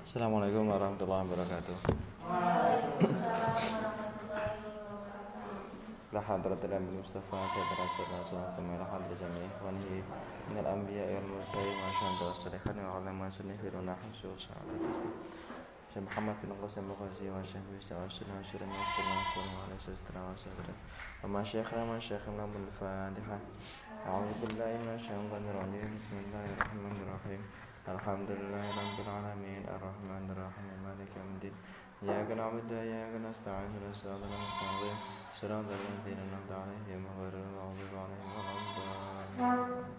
Assalamualaikum warahmatullahi wabarakatuh. La hadratil Nabi Mustafa sayyidina sallallahu alaihi wa wa wal mursalin wa syahada wa wa wa Muhammad bin wa Bisa wa wa wa wa wa Alaihi Sastra wa Sadra wa ma Syekhna wa Syekhna min Fatihah A'udhu billahi min syaitanir rajim Bismillahirrahmanirrahim Alhamdulillahi Rabbil Alamin Ar-Rahman Ar-Rahim Malik Yawmiddin. Iyyaka na'budu wa iyyaka nasta'in. Ihdinas siratal mustaqim. Siratal ladzina an'amta 'alaihim ghairil maghdubi 'alaihim waladdallin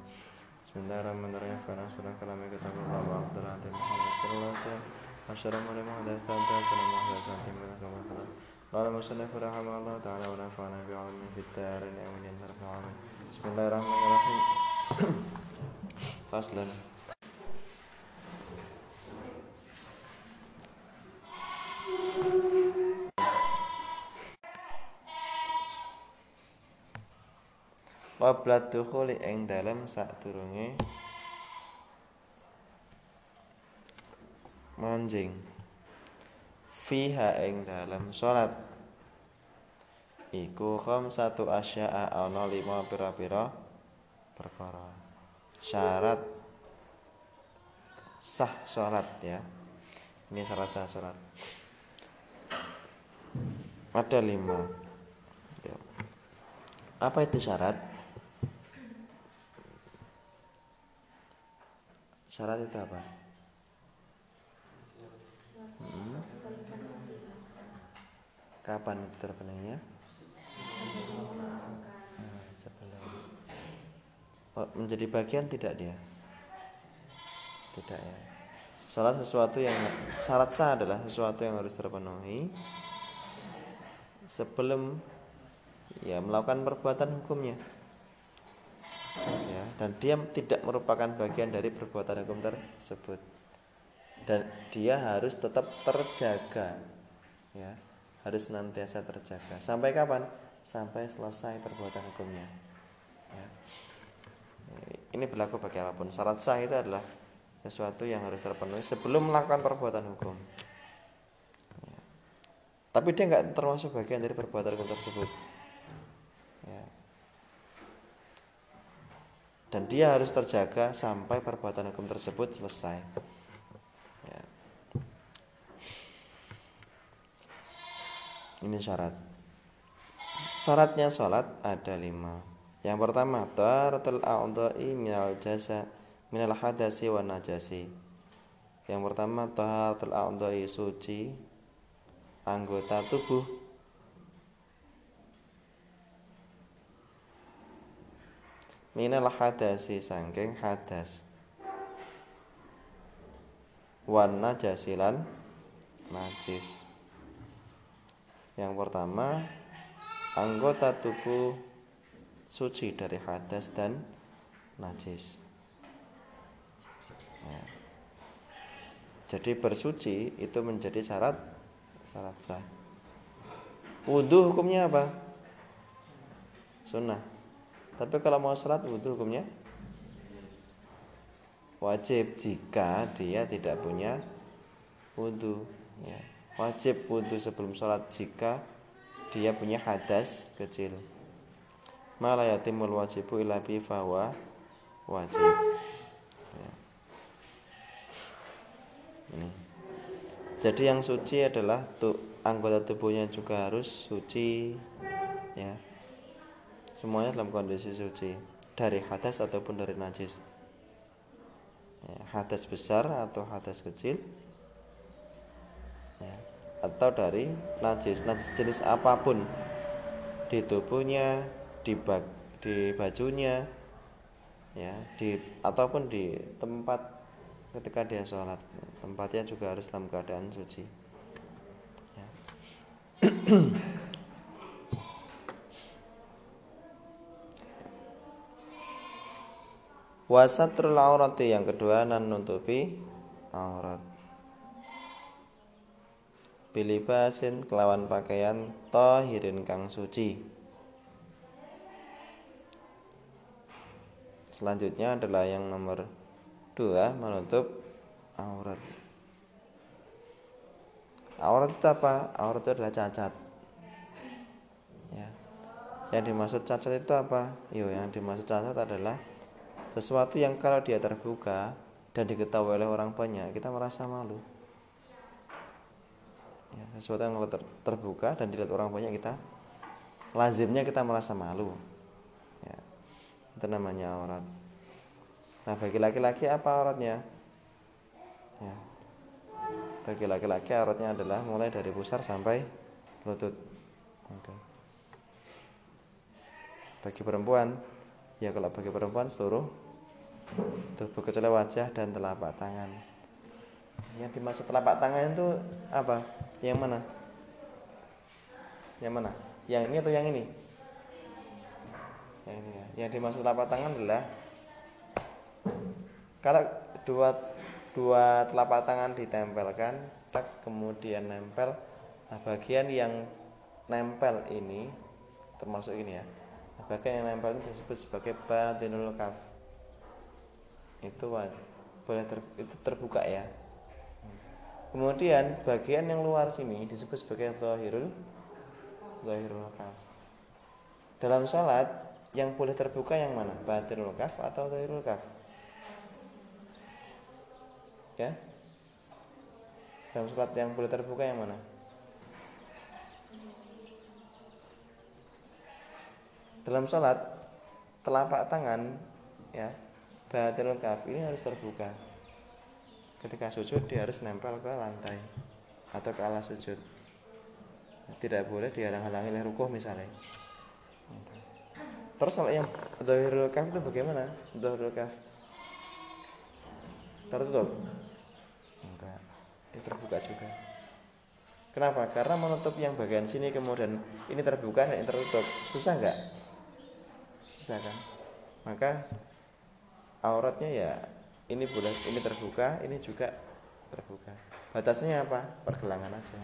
Bismillahirrahmanirrahim. Fana surah kalami kitabullah wa afdal hadi Muhammad sallallahu alaihi wasallam. Asyara mulai muhadatsat dan muhadatsat min kamal Qala musannif rahimahullah ta'ala wa nafa'ana bi 'ilmin fid darin amin ya rabbal Faslan Qabla dukhuli ing dalem sadurunge manjing. Fiha ing dalem salat iku satu asya'a ana lima pira-pira perkara. Syarat sah salat ya. Ini syarat sah salat ada lima. Apa itu syarat syarat itu apa? Hmm? kapan itu terpenuhinya? Nah, sebelum oh, menjadi bagian tidak dia? Tidak ya. Salat sesuatu yang syarat sah adalah sesuatu yang harus terpenuhi sebelum ya melakukan perbuatan hukumnya ya dan dia tidak merupakan bagian dari perbuatan hukum tersebut. Dan dia harus tetap terjaga ya. Harus nantiasa terjaga. Sampai kapan? Sampai selesai perbuatan hukumnya ya. ini berlaku bagi apa pun. Syarat sah itu adalah sesuatu yang harus terpenuhi sebelum melakukan perbuatan hukum. Ya. tapi dia nggak termasuk bagian dari perbuatan hukum tersebut dan dia harus terjaga sampai perbuatan hukum tersebut selesai. Ya. ini syarat. Syaratnya sholat ada lima. Yang pertama taratul a'dha'i minal jasa minal hadasi wa najasi. Yang pertama taharatul a'dha'i suci anggota tubuh minal hadasi sangking hadas. Wan najasilan najis. Yang pertama anggota tubuh suci dari hadas dan najis. Ya. jadi bersuci itu menjadi syarat syarat sah. Wudhu hukumnya apa? Sunnah tapi kalau mau sholat wudhu hukumnya? Wajib jika dia tidak punya wudhu ya. wajib wudhu sebelum sholat jika dia punya hadas kecil. Malayatimul wajibu ila bi fawa wajib. Ya. ini. Jadi yang suci adalah tuh anggota tubuhnya juga harus suci ya semuanya dalam kondisi suci. Dari hadas ataupun dari najis. Ya, hadas besar atau hadas kecil? Ya, atau dari najis. Najis jenis apa pun. Di tubuhnya di bag di bajunya ya di ataupun di tempat ketika dia sholat. Tempatnya juga harus dalam keadaan suci. Ya. wasatrul aurati yang kedua nan nutupi aurat bilibasin kelawan pakaian tohirin kang suci. Selanjutnya adalah yang nomor dua menutup aurat. Aurat itu apa? Aurat itu adalah cacat. Ya. Yang dimaksud cacat itu apa? Yo yang dimaksud cacat adalah sesuatu yang kalau dia terbuka dan diketahui oleh orang banyak kita merasa malu. Ya, sesuatu yang ter terbuka dan dilihat orang banyak kita lazimnya kita merasa malu. Ya, itu namanya aurat. Nah bagi laki-laki apa auratnya? Ya. bagi laki-laki auratnya adalah mulai dari pusar sampai lutut. Bagi perempuan ya kalau bagi perempuan seluruh tubuh kecuali wajah dan telapak tangan yang dimaksud telapak tangan itu apa yang mana? Yang mana? Yang ini atau yang ini? Yang ini ya. Yang dimaksud telapak tangan adalah kalau dua dua telapak tangan ditempelkan, kemudian nempel, nah bagian yang nempel ini termasuk ini ya. Bagian yang nempel ini disebut sebagai batinul kaf. Itu boleh ter, itu terbuka ya Kemudian bagian yang luar sini disebut sebagai zahirul zahirul kaf. Dalam salat yang boleh terbuka yang mana? Batinul kaf atau zahirul kaf? Ya? Dalam salat yang boleh terbuka yang mana? Dalam salat telapak tangan ya batinul kaf ini harus terbuka. Ketika sujud dia harus nempel ke lantai atau ke alas sujud. Tidak boleh dihalang-halangi oleh rukuh misalnya. Terus kalau yang dohirul kaf itu bagaimana? Dohirul kaf tertutup? Enggak. Ini terbuka juga. Kenapa? Karena menutup yang bagian sini kemudian ini terbuka dan ini tertutup. Susah enggak susah kan? Maka auratnya ya ini boleh ini terbuka ini juga terbuka. Batasnya apa? Pergelangan aja.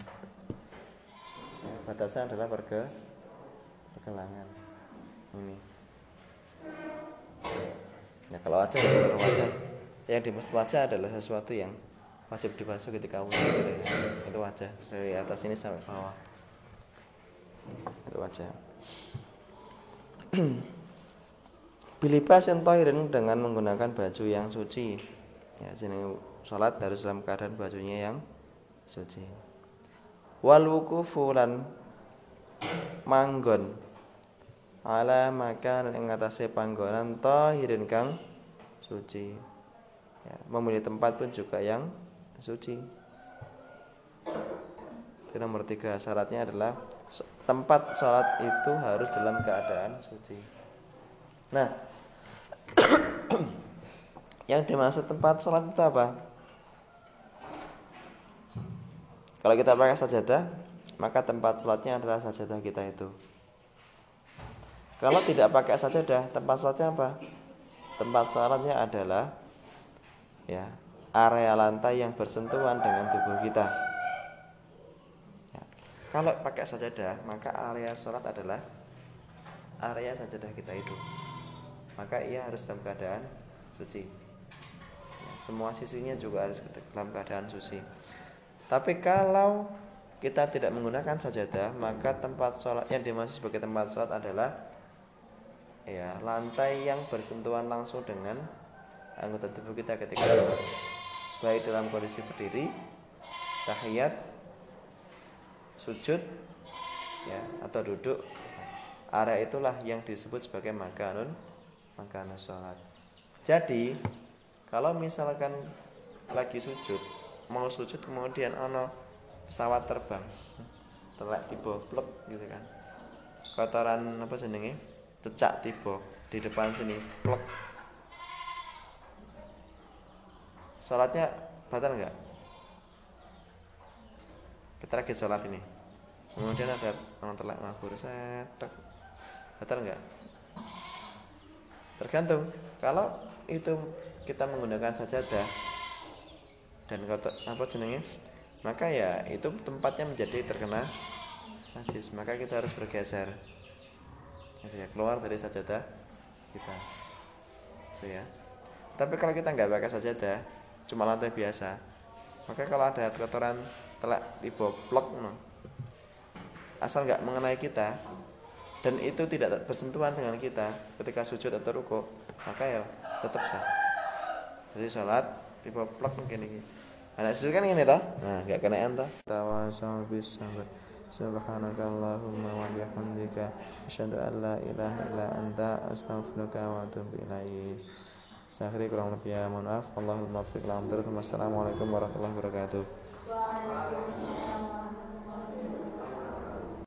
Ya, batasnya adalah perge pergelangan. Ini. Ya kalau wajah ya wajah. Yang dimaksud wajah adalah sesuatu yang wajib dibasuh ketika wudhu. Ya. itu wajah. Dari atas ini sampai bawah. Itu wajah Bilibas yang tohirin dengan menggunakan baju yang suci. Ya, sini sholat harus dalam keadaan bajunya yang suci. Wal wukufu lan manggon ala maka ing atase panggonan tohirin kang suci. Ya, memilih tempat pun juga yang suci. Itu nomor tiga syaratnya adalah tempat sholat itu harus dalam keadaan suci. Nah, yang dimaksud tempat sholat itu apa? Kalau kita pakai sajadah, maka tempat sholatnya adalah sajadah kita itu. Kalau tidak pakai sajadah, tempat sholatnya apa? Tempat sholatnya adalah ya area lantai yang bersentuhan dengan tubuh kita. Ya. Kalau pakai sajadah, maka area sholat adalah area sajadah kita itu maka ia harus dalam keadaan suci. Semua sisinya juga harus dalam keadaan suci. Tapi kalau kita tidak menggunakan sajadah maka tempat sholat yang dimaksud sebagai tempat sholat adalah ya lantai yang bersentuhan langsung dengan anggota tubuh kita ketika baik dalam kondisi berdiri tahiyat sujud ya atau duduk. Area itulah yang disebut sebagai makanun makana sholat. Jadi kalau misalkan lagi sujud mau sujud kemudian ono pesawat terbang telak tiba plek gitu kan. Kotoran apa senengnya cecak tiba di depan sini plek. Sholatnya batal nggak? Kita lagi sholat ini. Kemudian ada orang telak ngabur setek batal nggak tergantung. Kalau itu kita menggunakan sajadah dan kotor apa jenenge maka ya itu tempatnya menjadi terkena najis. Maka kita harus bergeser. Ya keluar dari sajadah kita. Gitu ya. Tapi kalau kita nggak pakai sajadah cuma lantai biasa maka kalau ada kotoran telak tiba plek no. asal nggak mengenai kita dan itu tidak bersentuhan dengan kita ketika sujud atau ruko maka ya tetap sah. Jadi sholat tipe plek mungkin ini. Anak sujud kan ini toh? Nah nggak kena ento tawasau bis sabar subhanaka allahumma wa bihamdika. Asyhadu an la ilaha illa anta. Astaghfiruka wa atubu ilaik Saya kurang lebih ya mohon maaf. Allahumma fiqh Assalamualaikum warahmatullahi wabarakatuh